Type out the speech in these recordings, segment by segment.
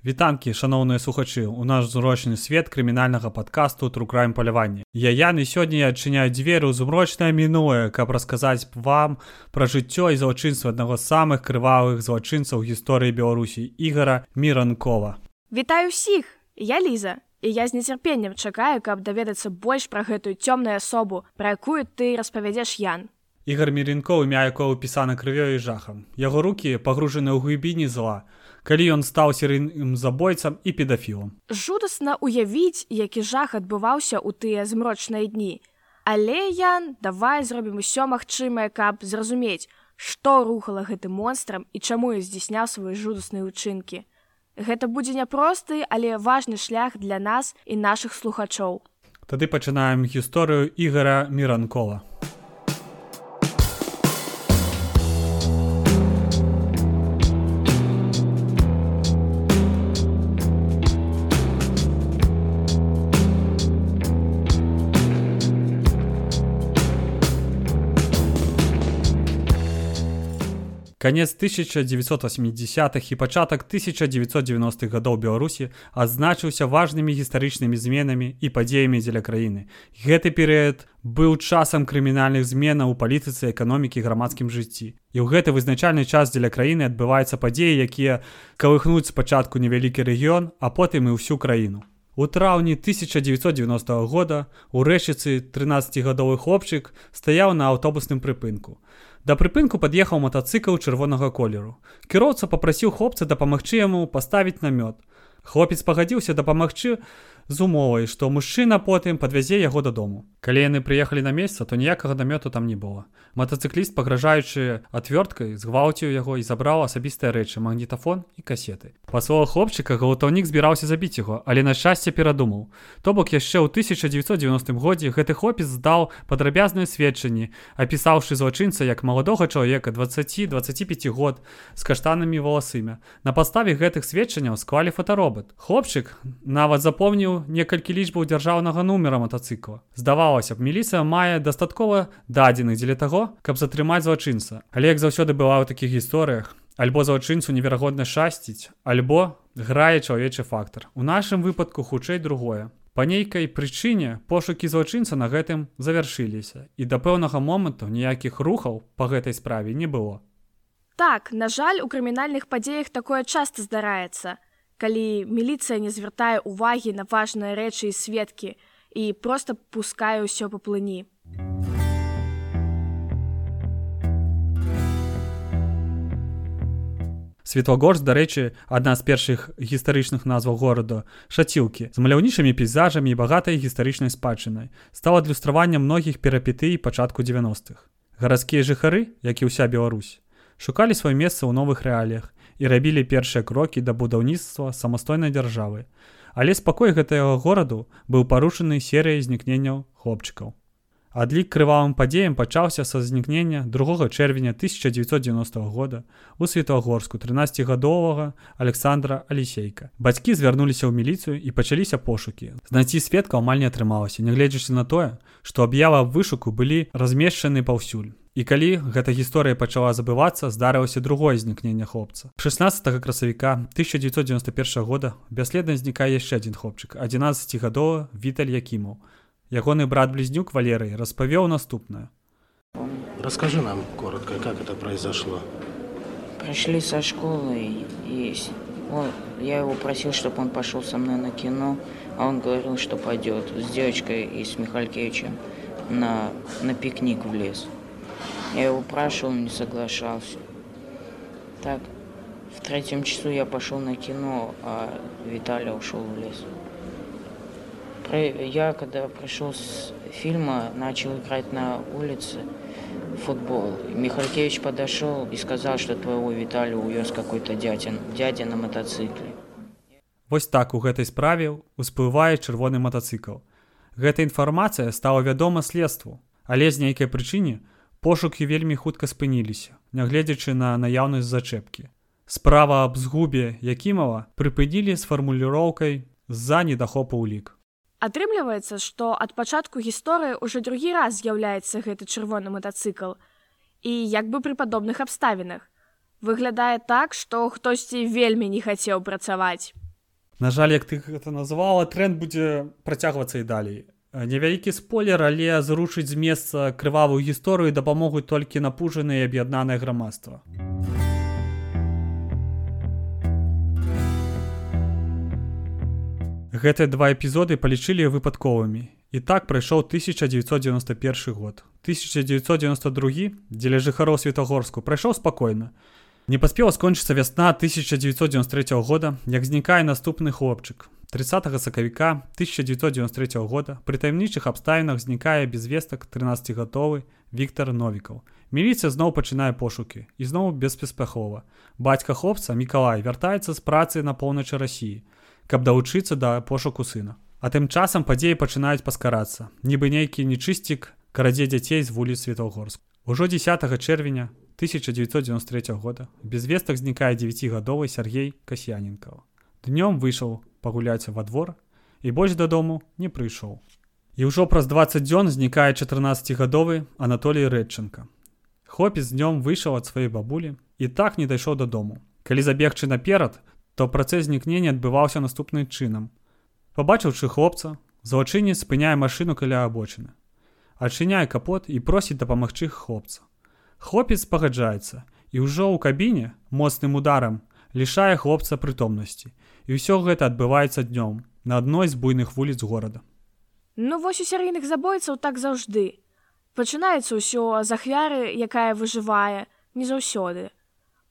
Вітанкі, шаноўныя слухачы, у наш зрочны свет крымінальнага падкасту трукраем палявання. Я Яны сёння я адчыняю дзверы ў змрочнае мінуе, каб расказаць вам пра жыццё і злачынства аднаго з самых крывавых злачынцаў гісторыі Беларусі ігара Міранкова. Вітаю ўсіх! Я Ліза. І я з нецярпеннем чакаю, каб даведацца больш пра гэтую цёмную асобу, пра якую ты распавядзеш Ян. Ігар Мірынкоў імя якого пісана крывёй і жахам. Яго рукі пагружаны ў глыбіні зла, калі ён стаў серыйным забойцам і педафілам. Жудасна уявіць, які жах адбываўся ў тыя змрочныя дні. Але Ян, давай зробім усё магчымае, каб зразумець, што рухала гэтым монстрам і чаму я здзяйсняў свае жудасныя ўчынкі. Гэта будзе няпросты, але важны шлях для нас і нашых слухачоў. Тады пачынаем гісторыю ігара Міранкола. Канец 1980х і пачатак 1990-х гадоў Беларусі адзначыўся важнымі гістарычнымі зменамі і падзеямі дзеля краіны. Гэты перыяд быў часам крымінальных зменаў у палітыцы эканомікі грамадскім жыцці. І ў гэты вызначальны час дзеля краіны адбываюцца падзеі, якія калыхнуць спачатку невялікі рэгіён, а потым і ўсю краіну. У траўні 1990 года у рэчыцы 13гадовы хлопчык стаяў на аўтобусным прыпынку. Да прыпынку пад'ехаў матацыкл чырвонага колеру. Кіроўца папрасіў хлопца дапамагчы яму паставіць намёт. Хлопец пагадзіўся дапамагчы з умовай, што мужчына потым падвязе яго дадому. Калі яны прыехалі на месца, то ніякага намёту там не было. Матацыкліст, пагражаючы отвёрткай, згвалціў яго і забраў асабістыя рэчы, магнітафон і касеты. Па словах хлопчыка гвалтаўнік збіраўся забіць яго, але на шчасце перадумаў. То бок яшчэ ў 1990 годзе гэты хлопец здаў падрабязныя сведчанні, апісаўшы злачынца як маладога чалавека 20-25 год з каштанамі валасымя. На паставе гэтых сведчанняў склалі фотаробат. Хлопчык нават запомніў некалькі лічбаў дзяржаўнага нумера матацыкла. Здавалася б, міліцыя мае дастаткова дадзеных дзеля таго, каб затрымаць злачынца. Але як заўсёды была ў такіх гісторыях, альбо злачынцу неверагодна шасціць, альбо грае чалавечы фактар. У нашым выпадку хутчэй другое. Па нейкай прычыне пошукі злачынца на гэтым завяршыліся і да пэўнага моманту ніякіх рухаў па гэтай справе не было. Так, на жаль, у крымінальных падзеях такое часта здараецца калі міліцыя не звяртае ўвагі на важныя рэчы і сведкі і проста пускае ўсё па плыні. Светлагорш, дарэчы, адна з першых гістарычных назваў горада шаціўкі з маляўнічымі пейзажамі і багатай гістарычнай спадчынай стала адлюстраваннем многіх перапетый пачатку 90-х. Гарадскія жыхары, як і ўся Беларусь, шукалі сваё месца ў новых рэаліях і рабілі першыя крокі да будаўніцтва самастойнай дзяржавы. Але спакой гэтага гораду быў парушаны серыяй знікненняў хлопчыкаў. Адлік крывавым падзеям пачаўся са знікнення 2 чэрвеня 1990 года у светлагорску 13гадовага Александра Алісейка. Бацькі звярнуліся ў міліцыю і пачаліся пошукі. Знайці сведка амаль не атрымалася, нягледзячы на тое, што аб'ява вышуку былі размешчаны паўсюль. І калі гэта гісторыя пачала забывацца, здарылася другое знікнення хлопца. 16 красавіка 1991 года бясследна знікае яшчэ адзін хлопчык, 11гадовы Віталь Якімаў. Ягоны брат близнюк Валерый распавёў наступное. Расскажи нам коротко, как это произошло. Пришли со школы и он, я его просил, чтобы он пошел со мной на кино, а он говорил, что пойдет с девочкой и с Михалькевичем на, на пикник в лес. Я его спрашивал, не соглашался. Так, в третьем часу я пошел на кино, а Виталий ушел в лес. Я, когда пришел с фильма, начал играть на улице футбол. Михалькевич подошел и сказал, что твоего Виталия увез какой-то дядя, дядя на мотоцикле. Вось так у гэтай справе ўсплывае чырвоны матацыкл. Гэта інфармацыя стала вядома следству, але з нейкай прычыне пошукі вельмі хутка спыніліся, нягледзячы на наяўнасць зачэпкі. Справа аб згубе Якімова прыпынілі з фармуліроўкай з-за недахопу ўлік. Атрымліваецца, што ад пачатку гісторыі ўжо другі раз з'яўляецца гэты чырвоны матацыкл. І як бы пры падобных абставінах. Выглядае так, што хтосьці вельмі не хацеў працаваць. На жаль, як ты гэта назвала, тренд будзе працягвацца і далей. Невялікі спойлер, але зрушыць з месца крывавую гісторыю дапамогуць толькі напужанае і аб'яднанае грамадства. Гэтыя два эпізоды палічылі выпадковымі. І так прайшоў 1991 год. 1992, дзеля жыхароў Святагорску прайшоў спакойна. Не паспела скончыцца вясна 1993 года, як знікае наступны хлопчык. 30 сакавіка 1993 года пры таямнічых абставінах знікае без вестак 13гатовы Віктор Новікаў. Міліцыя зноў пачынае пошукі і зноў беспаспяхова. Бацька хлопца Мікалай вяртаецца з працы на поўначы рассіі, каб далучыцца да пошуку сына. А тым часам падзеі пачынаюць паскарацца, нібы нейкі нечысцік карадзе дзяцей з вуліц Святаўгорск. Ужо 10 чэрвеня 1993 года без вестак знікае 9гадовы Сергей Касьяненкова. Днём выйшаў пагуляць во двор і больш дадому не прыйшоў. І ўжо праз 20 дзён знікае 14гадовы Анатолій Рэдчынка. Хлопец днём выйшаў ад сваёй бабулі і так не дайшоў дадому. Калі забегчы наперад, то працэс знікнення адбываўся наступным чынам. Пабачыўшы хлопца, злачынец спыняе машыну каля абочыны. Адчыняе капот і просіць дапамагчы хлопца. Хлопец пагаджаецца і ўжо ў кабіне моцным ударам лішае хлопца прытомнасці. І ўсё гэта адбываецца днём на адной з буйных вуліц горада. Ну вось у серыйных забойцаў так заўжды. Пачынаецца ўсё з ахвяры, якая выжывае не заўсёды.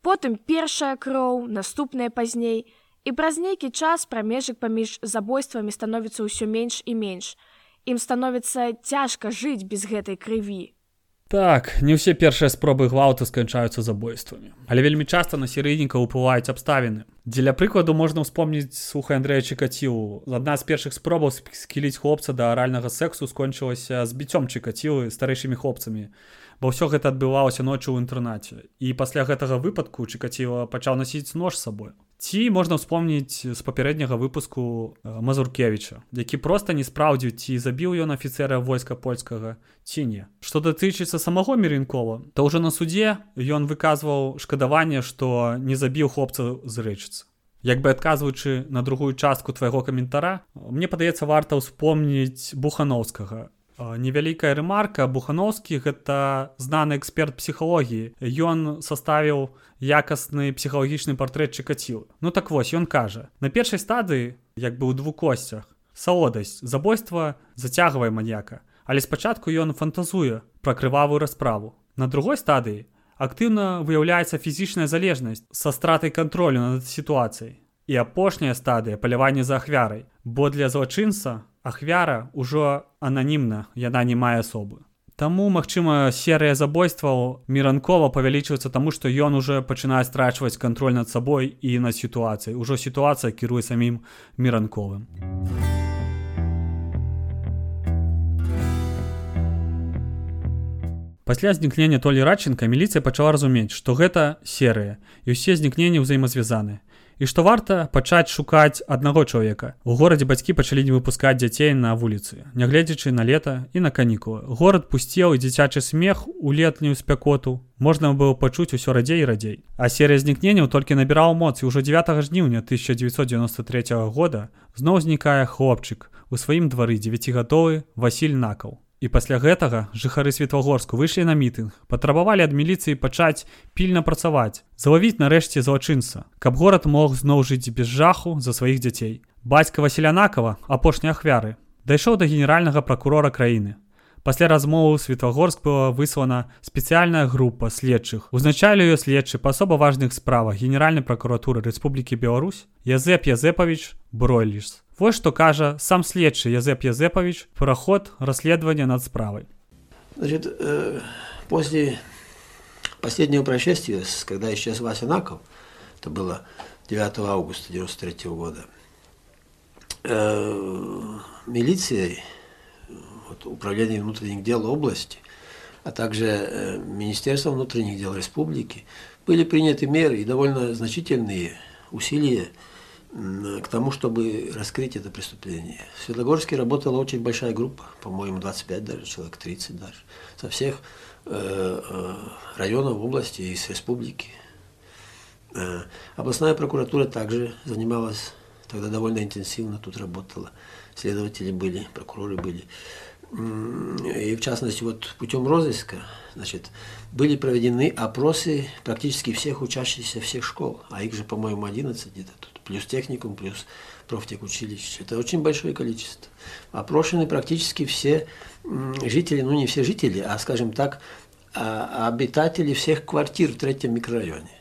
Потым першая кроў, наступная пазней, і праз нейкі час прамежак паміж забойствамі становіцца ўсё менш і менш. Ім становіцца цяжка жыць без гэтай крыві. Так, не ўсе першыя спробы гвалту сканчаюцца забойствамі. Але вельмі часта на серыйніка ўплываюць абставіны. Дзеля прыкладу можна ўспомніць слухай Андрэя Чкаціву. Адна з першых спробаў скіліць хлопца да аральнага сексу скончылася збіццём чыкацівы старэйшымі хлопцамі. Бо ўсё гэта адбывалася ноччу ў інтэрнаце. І пасля гэтага выпадку чыкаціва пачаў насіць нож з сабою. Ці можна ўспомніць з папярэдняга выпуску Мазуркевіча, які проста не спраўдзіў, ці забіў ён афіцэра войска польскага ці не. Што датычыцца самого Меренкова, то ўжо на судзе ён выказваў шкадаванне, што не забіў хлопца з рэчыцца. Як бы адказваючы на другую частку твайго каментара, мне падаецца варта ўспомніць бухановскага невялікая рэмарка бухановскі гэта знаны эксперт псіхалогіі. Ён составіў якасны псіхалагічны партрэт чыкаціў ну так вось ён кажа на першай стадыі як бы ў двух косцях салодасць забойства зацягвае маньяка але спачатку ён фантазуе пра крывавую расправу. На другой стадыі актыўна выяўляецца фізічная залежнасць са стратай кантролю над сітуацыяй і апошняя стадыя палявання за ахвярай бо для злачынца ахвяра ўжо ананімна яна не мае асобы. Таму магчыма серыя забойстваў міранкова павялічваецца таму што ён уже пачынае страчваць кантроль над сабой і над сітуацыяй. Ужо сітуацыя кіруе самім міранковым. Пасля знікнення толі радчынка міліцыя пачала разумець што гэта серыя і ўсе знікненні ўзаемазвязаны і што варта пачаць шукаць аднаго чалавека. У горадзе бацькі пачалі не выпускаць дзяцей на вуліцы нягледзячы на лета і на канікулы. Горад пусцеў і дзіцячы смех у летнюю спякоту. Можна было пачуць усё радзей і радзей. А серыя знікненняў толькі набіраў моц. І ўжо 9 жніўня 1993 года зноў знікае хлопчык у сваім двары дзевяцігатовы Васіль накаў І пасля гэтага жыхары светлагорску выйшлі на мітынг, патрабавалі ад міліцыі пачаць пільна працаваць, залавіць нарэшце злачынца, каб горад мог зноў жыць без жаху за сваіх дзяцей. Бацька Васілянакова, апошняй ахвяры, дайшоў да генеральнага пракурора краіны. Пасля размовы светлагорск была выслана спецыяльная група следчых. Узначалі ее следчы па асоба важных справах генеральнай пракуратуры Рэспублікі Беларусь Язэп Язэпавіч Бройліс. Вось што кажа сам следчы Язэп Язэпавіч пра ход расследавання над справай. Значит, э, после последнего происшествия, когда исчез Вася Наков, это было 9 августа 1993 года, э, милицией, вот, управление внутренних дел области, а также э, Министерство внутренних дел республики, были приняты меры и довольно значительные усилия к тому, чтобы раскрыть это преступление. В Светлогорске работала очень большая группа, по-моему, 25 даже, человек 30 даже, со всех э, э, районов области и с республики. Э, областная прокуратура также занималась Тогда довольно интенсивно тут работало. Следователи были, прокуроры были. И в частности, вот путем розыска значит, были проведены опросы практически всех учащихся всех школ, а их же, по-моему, 11 где-то тут, плюс техникум, плюс профтехучилище. Это очень большое количество. Опрошены практически все жители, ну не все жители, а, скажем так, обитатели всех квартир в третьем микрорайоне.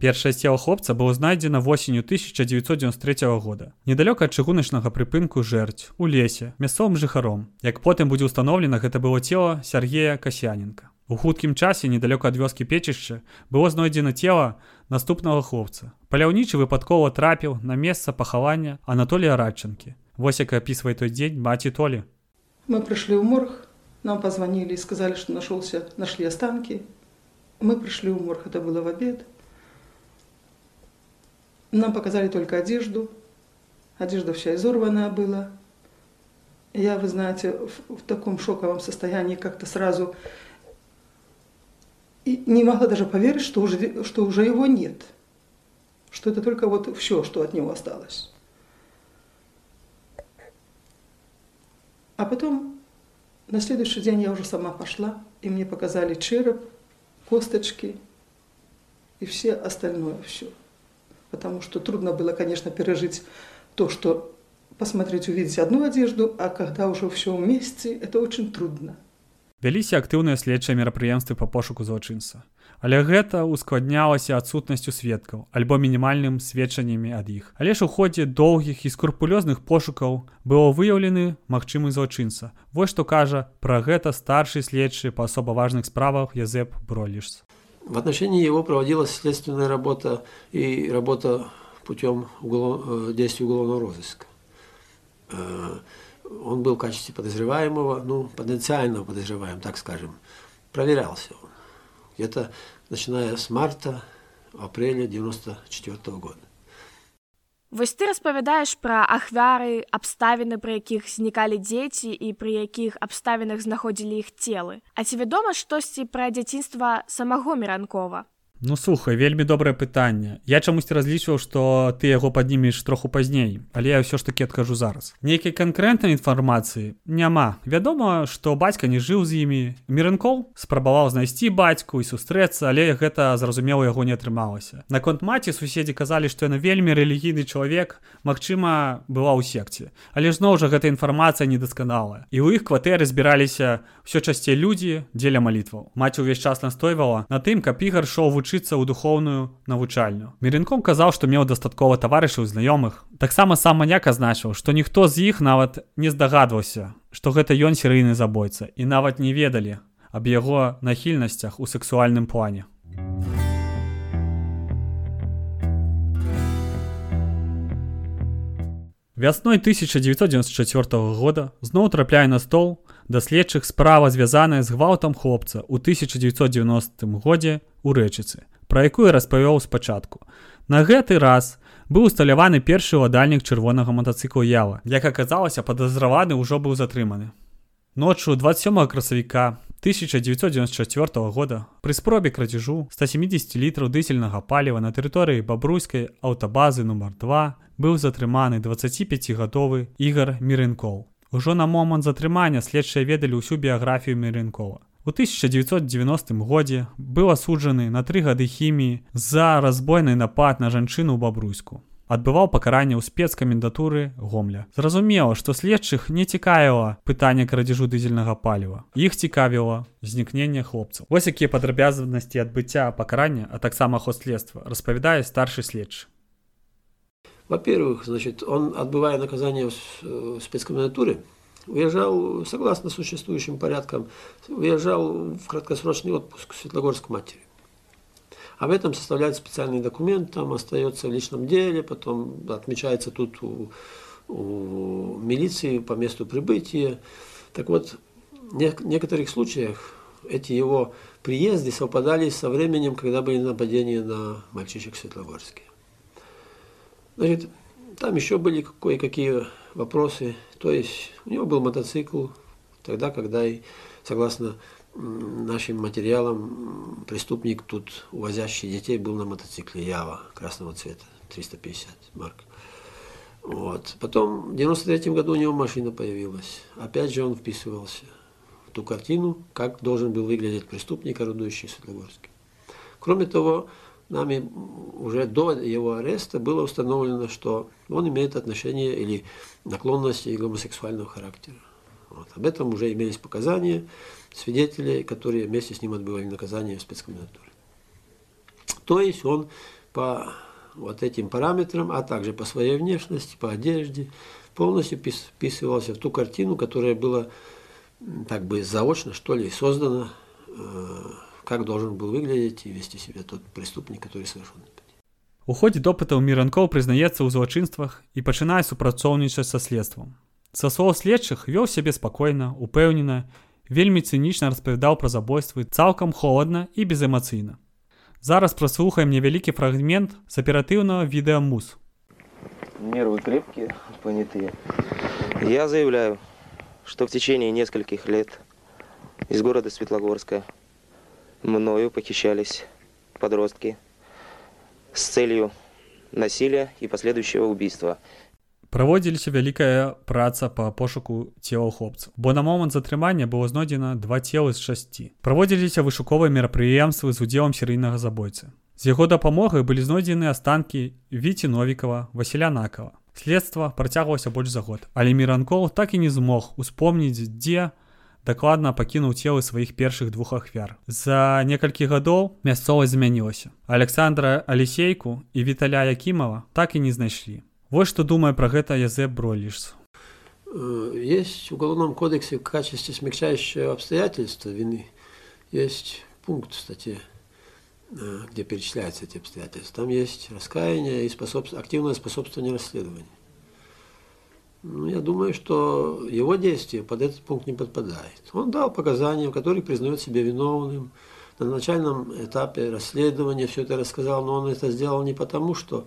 Першае цела хлопца было знайдзена восенню 1993 года. Недалёка ад чыгуначнага прыпынку жэрць у лесе мясцовым жыхаром. Як потым будзе ўстаноўлена, гэта было цела Сергея Касяненко. У хуткім часе недалёка ад вёскі печышча было знойдзена цела наступнага хлопца. Паляўнічы выпадкова трапіў на месца пахавання Анатолія Радчынкі. Вось як апісвае той дзень маці Толі. Мы прыйшлі ў морг, нам позвонили и сказали, что нашелся, нашли останки. Мы пришли в морг, это было в обед. Нам показали только одежду. Одежда вся изорванная была. Я, вы знаете, в, в таком шоковом состоянии как-то сразу и не могла даже поверить, что уже, что уже его нет. Что это только вот все, что от него осталось. А потом на следующий день я уже сама пошла, и мне показали череп, косточки и все остальное все потому что трудно было, конечно, пережить то, что посмотреть, увидеть одну одежду, а когда уже все вместе, это очень трудно. Вяліся актыўныя следчыя мерапрыемствы па пошуку злачынца. Але гэта ускладнялася адсутнасцю сведкаў альбо мінімальным сведчаннямі ад іх. Але ж у ходзе доўгіх і скрупулёзных пошукаў было выяўлены магчымы злачынца. Вось што кажа пра гэта старшы следчы па асоба важных справах Язэп Бролішс. В отношении его проводилась следственная работа и работа путем уголов... Э, действия уголовного розыска. Он был в качестве подозреваемого, ну, потенциального подозреваемого, так скажем. Проверялся он. Где-то начиная с марта, апреля 1994 года. Вось ты распавядаеш пра ахвяры, абставіны, пры якіх знікалі дзеці і пры якіх абставінах знаходзілі іх целы. А ці вядома штосьці пра дзяцінства самого меранкова? Ну слухай вельмі добрае пытанне. Я чамусьці разлічваў што ты яго паднімеш троху пазней але я ўсё ж таки адкажу зараз. Нейкай канкрэтнай інфармацыі няма. Вядома што бацька не жыў з імі. Мірынкол спрабаваў знайсці бацьку і сустрэцца але гэта зразумела яго не атрымалася. Наконт маці суседзі казалі што яна вельмі рэлігійны чалавек Мачыма была ў секце. Але зноў жа гэта інфармацыя недасканалая. І ў іх кватэры збіраліся ўсё часцей людзі дзеля малітваў. Маці ўвесь час настойвала на тым каб ігар шоу вучыць вучыцца ў духоўную навучальню. Меренком казаў, што меў дастаткова таварышаў знаёмых. Таксама сам маняк азначыў, што ніхто з іх нават не здагадваўся, што гэта ён серыйны забойца і нават не ведалі аб яго нахільнасцях у сексуальным плане. Вясной 1994 года зноў трапляе на стол даследчых справа звязаная з гвалтам хлопца ў 1990 годзе у рэчыцы, пра якую распавёў спачатку. На гэты раз быў усталяваны першы ўладальнік чырвонага матацыклу ява. Як аказалася, падазраваны ўжо быў затрыманы. Ноччу 27 красавіка 1994 года пры спробе крадзежу 170 літраў дызельнага паліва на тэрыторыі бабруйскай аўтабазы нумар 2 быў затрыманы 25гадовы ігар мірынкол. Ужо на момант затрымання следчыя ведалі ўсю біяграфію мірынкова. У 1990 годзе быў асуджаны на тры гады хіміі за разбойны напад на жанчыну ў бабруйску. Адбываў пакаранне ў спецкамендатуры гомля. Зразумела, што следчых не цікавіла пытанне крадзежу дызельнага паліва. Іх цікавіла знікнення хлопцаў. Вось якія падрабязнасці адбыцця пакарання, а таксама ход следства распавядае старшы следчы. Во-первых, значит, он, отбывая наказание в спецкомендатуре, уезжал, согласно существующим порядкам, уезжал в краткосрочный отпуск в Светлогорск матери. Об этом составляет специальный документ, там остается в личном деле, потом отмечается тут у, у милиции по месту прибытия. Так вот, в некоторых случаях эти его приезды совпадали со временем, когда были нападения на мальчишек в Светлогорске. Значит, там еще были кое-какие вопросы. То есть у него был мотоцикл тогда, когда, и, согласно нашим материалам преступник тут, увозящий детей, был на мотоцикле Ява красного цвета, 350 марк. Вот. Потом в 93 году у него машина появилась. Опять же он вписывался в ту картину, как должен был выглядеть преступник, орудующий в Светлогорске. Кроме того, нами уже до его ареста было установлено, что он имеет отношение или наклонности гомосексуального характера. Вот. Об этом уже имелись показания свидетелей, которые вместе с ним отбывали наказание в спецкомендатуре. То есть он по вот этим параметрам, а также по своей внешности, по одежде, полностью вписывался в ту картину, которая была так бы заочно, что ли, создана, э, как должен был выглядеть и вести себя тот преступник, который совершил нападение. У ходзе допытаў міранкоў прызнаецца ў злачынствах і пачынае супрацоўнічаць са следствам. Са слоў следчых вёў сябе спакойна, упэўнена, вельмі цынічна распавядаў пра забойствы цалкам холадна і безэмацыйна. Зараз праслухаем невялікі фрагмент з аператыўнага відэа мус. Нервы крепкие, понятые. Я заявляю, что в течение нескольких лет из города Светлогорска мною похищались подростки с целью насилия и последующего убийства – Праводзіліся вялікая праца па пошуку целаў хлопцаў, бо на момант затрымання было знойдзена два целы з шасці. Праводзіліся вышуковыя мерапрыемствы з удзелам серыйнага забойцы. З яго дапамогай былі знойдзены астанкі Віці Новікова, Васіля Накова. Следства працягвалася больш за год, але Міранкол так і не змог успомніць, дзе дакладна пакінуў целы сваіх першых двух ахвяр. За некалькі гадоў мясцовасць змянілася. Александра Алісейку і Віталя Якімова так і не знайшлі. Вот что думаю про это Язеп Бролишс. Э, есть в Уголовном кодексе в качестве смягчающего обстоятельства вины есть пункт в статье, э, где перечисляются эти обстоятельства. Там есть раскаяние и способ... активное способствование расследованию. Ну, я думаю, что его действие под этот пункт не подпадает. Он дал показания, в которых признает себя виновным. На начальном этапе расследования все это рассказал, но он это сделал не потому, что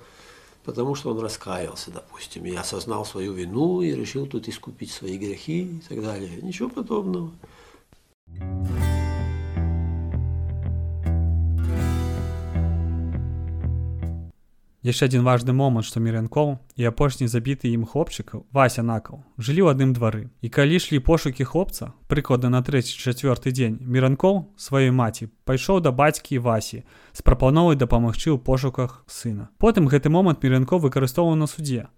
потому что он раскаялся, допустим, и осознал свою вину и решил тут искупить свои грехи и так далее. Ничего подобного. Яшчэ адзін важны момант што мірянкоў і апошні забіты ім хлопчыкаў вася накаў жылі ў адным двары. І калі ішлі пошукі хлопца прыкладна на трэці чацвёрты дзень міранкоў сваёй маці пайшоў да бацькі васі з прапановай дапамагчы ў пошуках сына. Потым гэты момант мірянкоў выкарыстоўваў на суде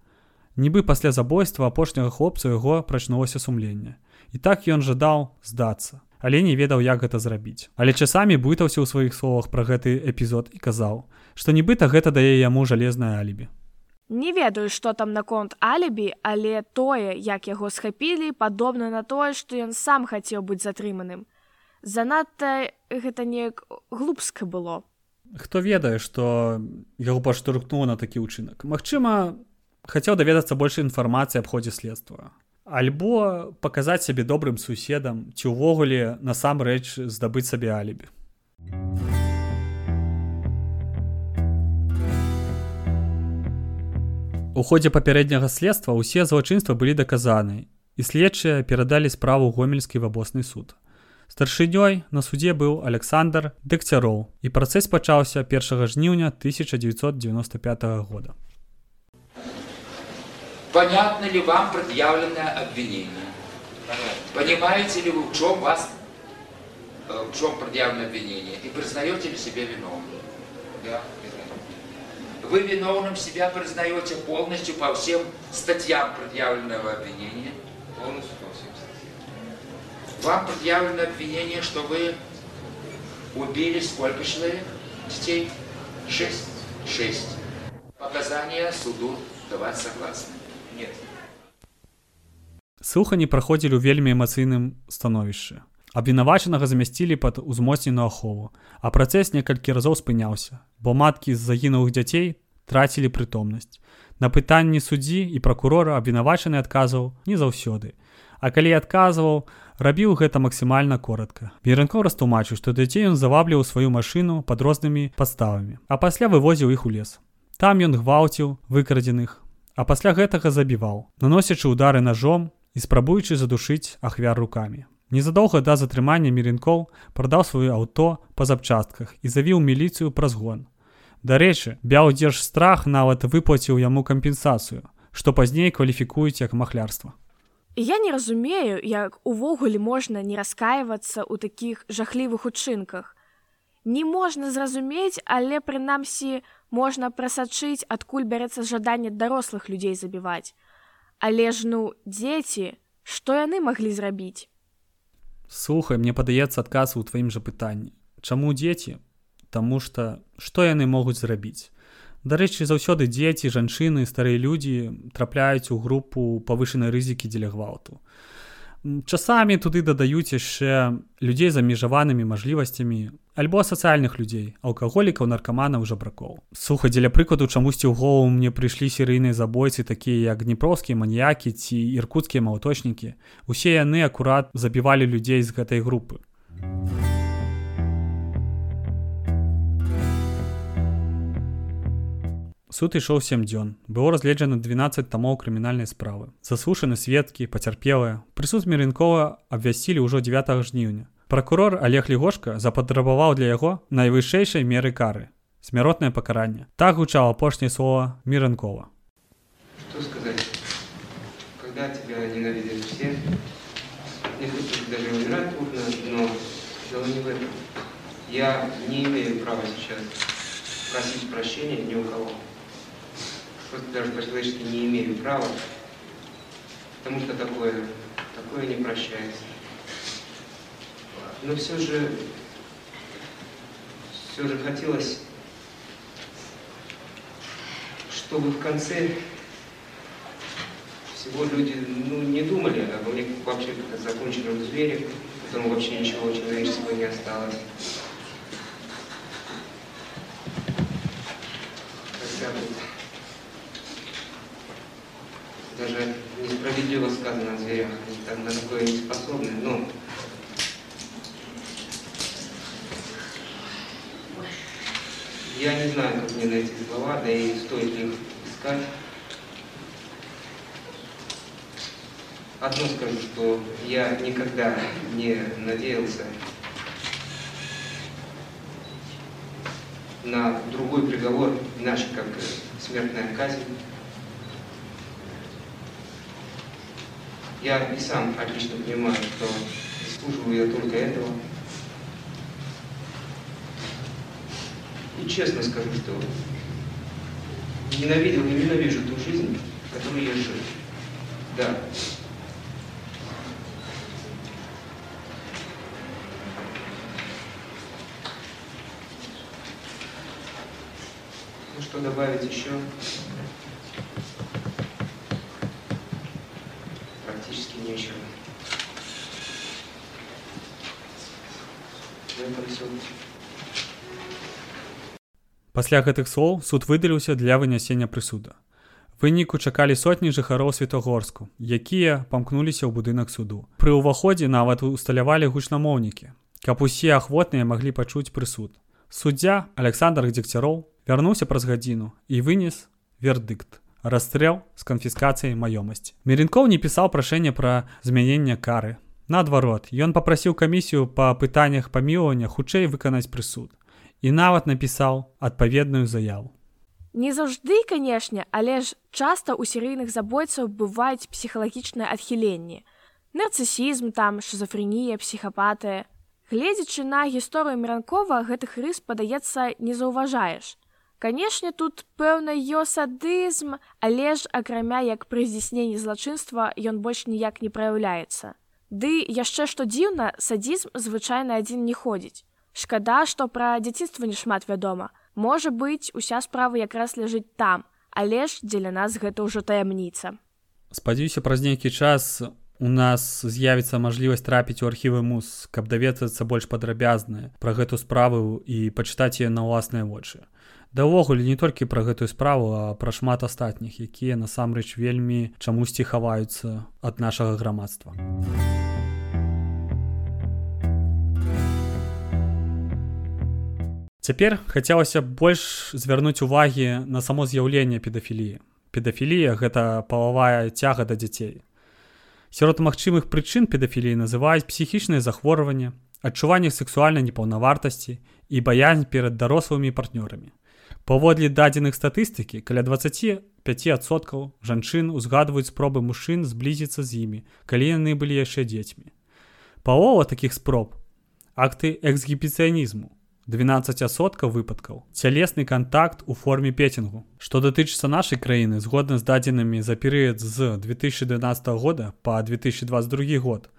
нібы пасля забойства апошняга хлопца яго прачнулася сумленне. І так ён жадаў здацца але не ведаў як гэта зрабіць. Але часамі бытаўся ў сваіх словах пра гэты эпізод і казаў што нібыта гэта дае яму жалезнае алібі. Не ведаю, што там наконт алібі, але тое, як яго схапілі, падобна на тое, што ён сам хацеў быць затрыманым. Занадта гэта неяк глупска было. Хто ведае, што яго паштуркнула на такі ўчынак. Магчыма, хацеў даведацца больш інфармацыі аб ходзе следства. Альбо паказаць сябе добрым суседам ці ўвогуле насамрэч здабыць сабе алібі. У ходзе папярэдняга следства ўсе злачынства былі даказаны і следчыя перадалі справу гомельскі вабосны суд. Старшынёй на суде быў Александр Дэкцяроў і працэс пачаўся 1 жніўня 1995 года. Понятно ли вам предъявленное обвинение? Понимаете ли вы, в чем вас э, в чем предъявлено обвинение? И признаете ли себе виновным? Да. Вы виновным себя признаете полностью по всем статьям предъявленного обвинения? Полностью по всем статьям. Вам предъявлено обвинение, что вы убили сколько человек? Детей? Шесть? Шесть. Показания суду давать согласны? Нет. Слухані праходзілі ў вельмі эмацыйным становішчы. Абвінавачанага замясцілі пад узмоцненую ахову, а працэс некалькі разоў спыняўся, бо маткі з загінулых дзяцей трацілі прытомнасць. На пытанні суддзі і пракурора абвінавачаны адказваў не заўсёды. А калі адказваў, рабіў гэта максімальна коротка. Беранкоў растлумачыў, што дзяцей ён завабліў сваю машыну пад рознымі падставамі, а пасля вывозіў іх у лес. Там ён гвалціў выкрадзеных, а пасля гэтага забіваў, наносячы удары ножом і спрабуючы задушыць ахвяр рукамі. Незадоўга да затрымання Меренкоў прадаў сваё аўто па запчастках і завіў міліцыю праз гон. Дарэчы, бяўдзеж страх нават выплаціў яму кампенсацыю, што пазней кваліфікуюць як махлярства. Я не разумею, як увогуле можна не раскаивацца ў такіх жахлівых учынках. Не можна зразумець, але прынамсі можна прасачыць, адкуль бярэцца жаданне дарослых людзей забіваць. Але ж ну дзеці, што яны маглі зрабіць? Слухай, мне падаецца адказ у тваім жа пытанні. Чаму дзеці? Таму што што яны могуць зрабіць? Дарэчы, заўсёды дзеці, жанчыны, старыя людзі трапляюць у групу павышанай рызыкі дзеля гвалту. Часамі туды дадаюць яшчэ людзей з абмежаванымі мажлівасцямі альбо сацыяльных людзей, алкаголікаў, наркаманаў жабракоў. Суха дзеля прыкладу чамусьці ў голову мне прыйшлі серыйныя забойцы такія як дніпроўскія маніякі ці іркуцкія малаточнікі. Усе яны акурат забівалі людзей з гэтай групы. Суд ішоў сем дзён. Было разгледжана 12 тамоў крымінальнай справы. Заслушаны сведкі, пацярпелыя. Прысуд Мерынкова абвясцілі ўжо 9 жніўня. Пракурор Олег Лігошка запатрабаваў для яго найвышэйшай меры кары. Смяротнае пакаранне. Так гучала апошняе слова Міранкова. Что сказать? Когда тебя ненавидят все, не хочешь даже умирать трудно, но дело не в этом. Я не имею права сейчас просить прощения ни у кого просто даже по-человечески не имею права, потому что такое, такое не прощается. Но все же, все же хотелось, чтобы в конце всего люди ну, не думали обо мне вообще как о законченном звере, которому вообще ничего человеческого не осталось. Хотя бы даже несправедливо сказано о зверях, они там на такое не способны, но я не знаю, как мне найти слова, да и стоит ли их искать. Одно скажу, что я никогда не надеялся на другой приговор, иначе как смертная казнь. Я и сам отлично понимаю, что заслуживаю я только этого. И честно скажу, что ненавидел и ненавижу ту жизнь, в которой я жил. Да. Ну что добавить еще? практически нечего. На этом все. Пасля гэтых слоў суд выдаліўся для вынясення прысуда. Выніку чакалі сотні жыхароў святогорску, якія памкнуліся ў будынак суду. Пры ўваходзе нават усталявалі гучнамоўнікі, каб усе ахвотныя маглі пачуць прысуд. Суддзя Александр Дзегцяроў вярнуўся праз гадзіну і вынес вердыкт расстрэл з канфіскацыяй маёмасці. Меренкоў не пісаў прашэнне пра змянення кары. Наадварот, ён папрасіў камісію па пытаннях памілавання хутчэй выканаць прысуд і нават напісаў адпаведную заяву. Не заўжды, канешне, але ж часта ў серыйных забойцаў бываюць псіхалагічныя адхіленні. Нарцысізм там, шизофренія, псіхапатыя. Гледзячы на гісторыю Мранкова гэтых рыс падаецца не заўважаеш. Канешне, тут пэўна ё садызм, але ж акрамя як пры здзяйсненні злачынства ён больш ніяк не праяўляецца. Ды яшчэ што дзіўна, садзізм звычайна адзін не ходзіць. Шкада, што пра дзяцінства не шмат вядома. Можа быць, уся справа якраз ляжыць там, але ж дзеля нас гэта ўжо таямніца. Спадзяюся, праз нейкі час у нас з'явіцца мажлівасць трапіць у архівы мус, каб даведацца больш падрабязнае пра гэту справу і пачытаць яе на ўласныя вочы. Да ўвогуле не толькі пра гэтую справу, а пра шмат астатніх, якія насамрэч вельмі чамусьці хаваюцца ад нашага грамадства. Цяпер хацелася больш звярнуць увагі на само з'яўленне педафіліі. Педафілія гэта палавая цяга да дзяцей. Сярод магчымых прычын педафіліі называюць псіхічныя захворванні, адчуванне сексуальнай непаўнавартасці і баязнь перад дарослымі партнёрамі. Паводле дадзеных статыстыкі каля 25соткаў жанчын узгадваюць спробы мужчын зблізіцца з імі, калі яны былі яшчэ дзецьмі. Палова такіх спроб акты эксгібіцыянізму 12соткаў выпадкаў цялесны контакт у форме петингу што датычыцца нашай краіны згодна з дадзенымі за перыяд з 2012 года по 2022 год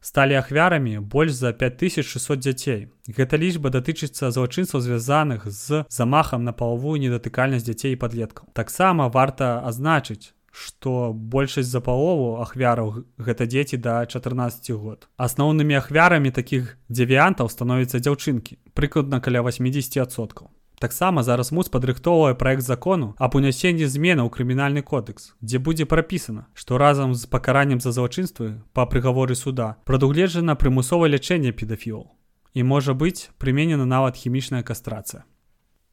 сталі ахвярамі больш за 5600 дзяцей. Гэта лічба датычыцца злачынцаў звязаных з замахам на палавую недатыкальнасць дзяцей і падлеткаў. Таксама варта азначыць што большасць за палову ахвяраў гэта дзеці да 14 год. Асноўнымі ахвярамі такіх дзевіянтаў становяцца дзяўчынкі, прыкладна каля 80соткаў. Таксама зараз муз падрыхтоўвае праект закону аб унясенні змена ў крымінальны кодекс, дзе будзе прапісана, што разам з пакараннем за злачынствы па прыгаворы суда прадугледжана прымусовае лячэнне педафілаў і можа быць прыменена нават хімічная кастрацыя.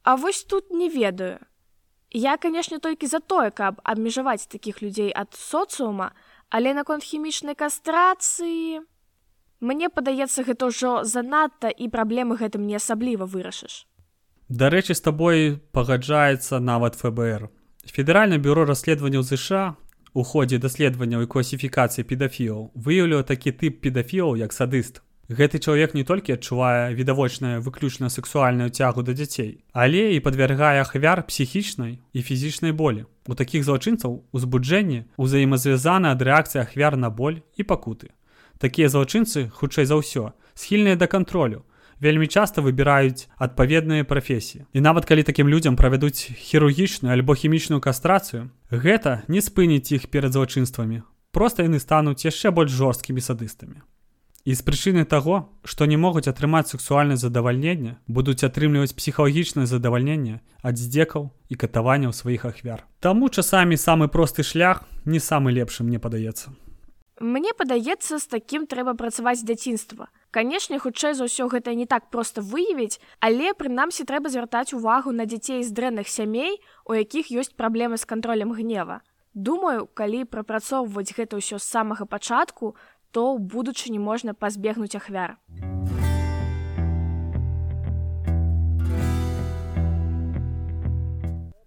А вось тут не ведаю, Я, канешне, толькі за тое, каб абмежаваць такіх людзей ад соцыума, але наконт хімічнай кастрацыі мне падаецца гэта ўжо занадта і праблемы гэтым не асабліва вырашыш. Дарэчы, з табой пагаджаецца нават ФБР. Федэральна бюро расследаванняў ЗША у ходзе даследаванняў і класіфікацыі педафілаў выяўліў такі тып педафілаў як садыст Гэты чалавек не толькі адчувае відавочнае выключна сексуальную цягу да дзяцей, але і падвяргае ахвяр псіхічнай і фізічнай болі. У такіх злачынцаў узбуджэнне ўзаемазвязана ад рэакцыі ахвяр на боль і пакуты. Такія злачынцы, хутчэй за ўсё, схільныя да кантролю, вельмі часта выбіраюць адпаведныя прафесіі. І нават калі такім людзям правядуць хірургічную альбо хімічную кастрацыю, гэта не спыніць іх перад злачынствамі. Проста яны стануць яшчэ больш жорсткімі садыстамі. І з прычыны таго, што не могуць атрымаць сексуальнае задавальненне, будуць атрымліваць псіхалагічнае задавальненне ад здзекаў і катаванняў сваіх ахвяр. Таму часамі самы просты шлях не самы лепшы мне падаецца. Мне падаецца, з такім трэба працаваць дзяцінства. Канешне, хутчэй за ўсё гэта не так проста выявіць, але прынамсі трэба звяртаць увагу на дзяцей з дрэнных сямей, у якіх ёсць праблемы з кантролем гнева. Думаю, калі прапрацоўваць гэта ўсё з самага пачатку, то ў будучыні можна пазбегнуць ахвяр.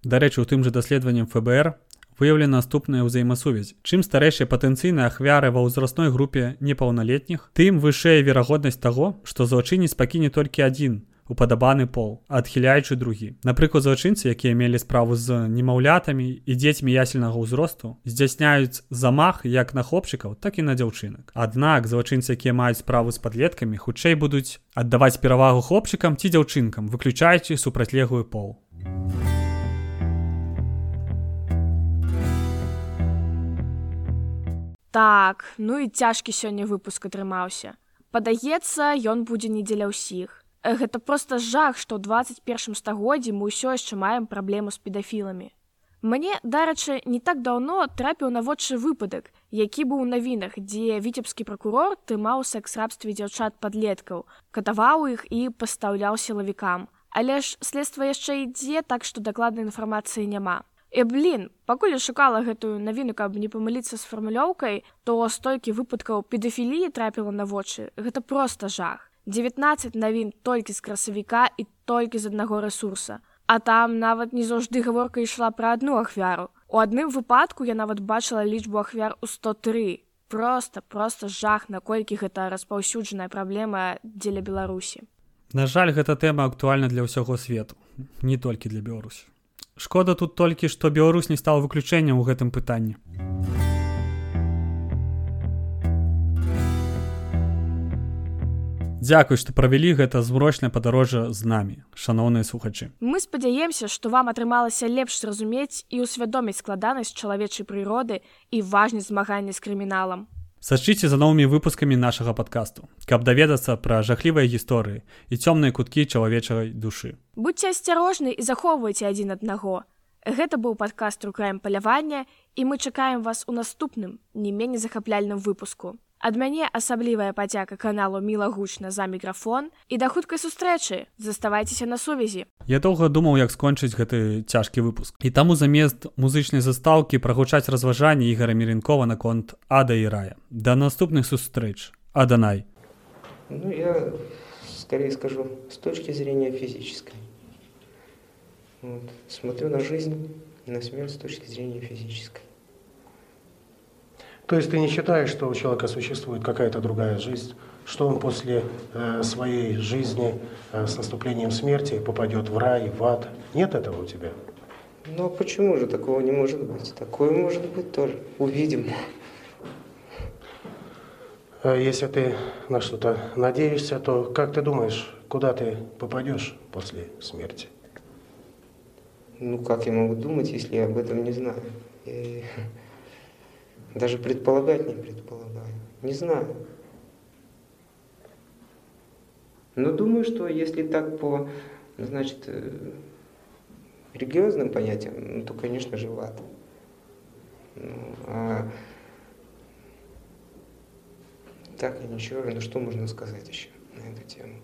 Дарэчы, у тым жа даследаваннем ФБР выяўлена наступная ўзаемасувязь. Чым старэйшыя патэнцыйныя ахвяры ва ўзрастной групе непаўналетніх, тым вышэй верагоднасць таго, што злачынец пакіне толькі адзін упадабаны пол адхіляючы другі. Напрыклад злачынцы якія мелі справу з немаўлятамі і дзецьмі ясельнага ўзросту здзяйсняюць замах як на хлопчыкаў так і на дзяўчынак. Аднак злачынцы якія маюць справу з падлеткамі хутчэй будуць аддаваць перавагу хлопчыкам ці дзяўчынкам выключаючы супрацьлеглую пол. Так ну і цяжкі сёння выпуск атрымаўся. Падаецца ён будзе не дзеля ўсіх гэта проста жах што ў 21 стагоддзі мы ўсё яшчэ маем праблему з педафіламі. Мне дарачы не так даўно трапіў на вочы выпадак які быў у навінах дзе віцебскі пракурор трымаў секс-рабстве дзяўчат падлеткаў катаваў іх і пастаўляў сілавікам. Але ж следства яшчэ ідзе так што дакладнай інфармацыі няма. І блин пакуль я шукала гэтую навіну каб не памыліцца з фармулёўкай то столькі выпадкаў педафіліі трапіла на вочы. Гэта проста жах 19 навін толькі з красавіка і толькі з аднаго ресурса. А там нават не заўжды гаворка ішла пра адну ахвяру. У адным выпадку я нават бачыла лічбу ахвяр у 103. Просто просто жах, наколькі гэта распаўсюджаная праблема дзеля Беларусі. На жаль, гэта тэма актуальна для ўсяго свету, не толькі для Беларусі. Шкода тут толькі, што Беларусь не стаў выключэннем у гэтым пытанні. Дзякуй, што правялі гэта змрочнае падарожжа з намі, шаноўныя слухачы. Мы спадзяемся, што вам атрымалася лепш зразумець і ўсвядоміць складанасць чалавечай прыроды і важнасць змагання з крыміналам. Сачыце за новымі выпускамі нашага падкасту, каб даведацца пра жахлівыя гісторыі і цёмныя куткі чалавечай душы. Будьце асцярожны і захоўвайце адзін аднаго. Гэта быў падкаст рукраем палявання і мы чакаем вас у наступным не меней захапляльным выпуску. Ад мяне асаблівая падзяка каналу мілагучна за мікрафон і да хуткай сустрэчы заставайцеся на сувязі Я доўга думаў як скончыць гэты цяжкі выпуск і таму замест музычнай застаўкі прагучаць разважанні ігара меренкова наконт ада і рая да наступных сустрэч аданай Ну, я скорее скажу, с точки зрения физической. Вот. Смотрю на жизнь, на смерть с точки зрения физической. То есть ты не считаешь, что у человека существует какая-то другая жизнь, что он после э, своей жизни э, с наступлением смерти попадет в рай, в ад? Нет этого у тебя? Ну, почему же такого не может быть? Такое может быть тоже. Увидим. Э, Если ты на что-то надеешься, то как ты думаешь, куда ты попадешь после смерти? Ну, как я могу думать, если я об этом не знаю? Я и даже предполагать не предполагаю. Не знаю. Но думаю, что если так по, значит, э, религиозным понятиям, ну, то, конечно же, в ад. Ну, а так, ничего, ну что можно сказать еще на эту тему?